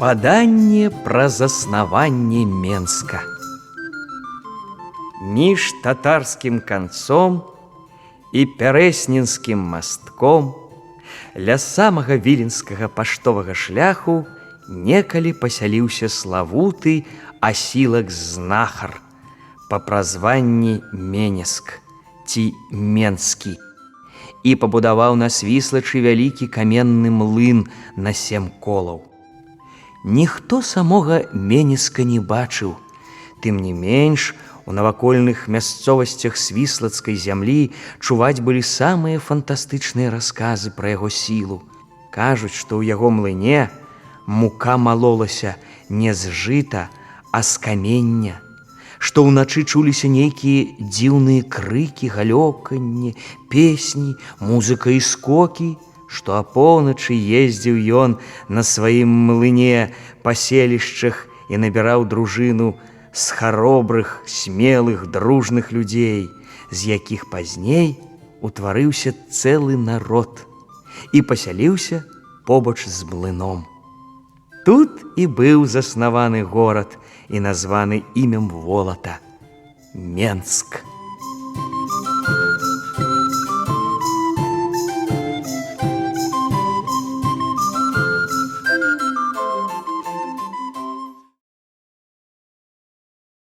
Спаданне пра заснаванне Менска. Між татарскім канцом і пярэснінскім мастком ля самага віленскага паштовага шляху некалі пасяліўся славуты асілак знахар па празванні Менеск ці Менскі і пабудаваў на свіслачы вялікі каменны млын на сем колаў. Ніхто самога Менеска не бачыў, тым не менш, у навакольных мясцовасцях свіслацкай зямлі чуваць былі самыя фантастычныя расказы пра яго сілу. Кажуць, што ў яго млыне мука малолася не з жыта, а з камення, што ўначы чуліся нейкія дзіўныя крыкі, галёканні, песні, музыка і скокі, што апоўначы ездзіў ён на сваім млыне па селішчах і набіраў дружыну, з харобрых, смелых, дружных людзей, з якіх пазней утварыўся цэлы народ і пасяліўся побач з млыном. Тут і быў заснаваны горад і названы імем волата Менск.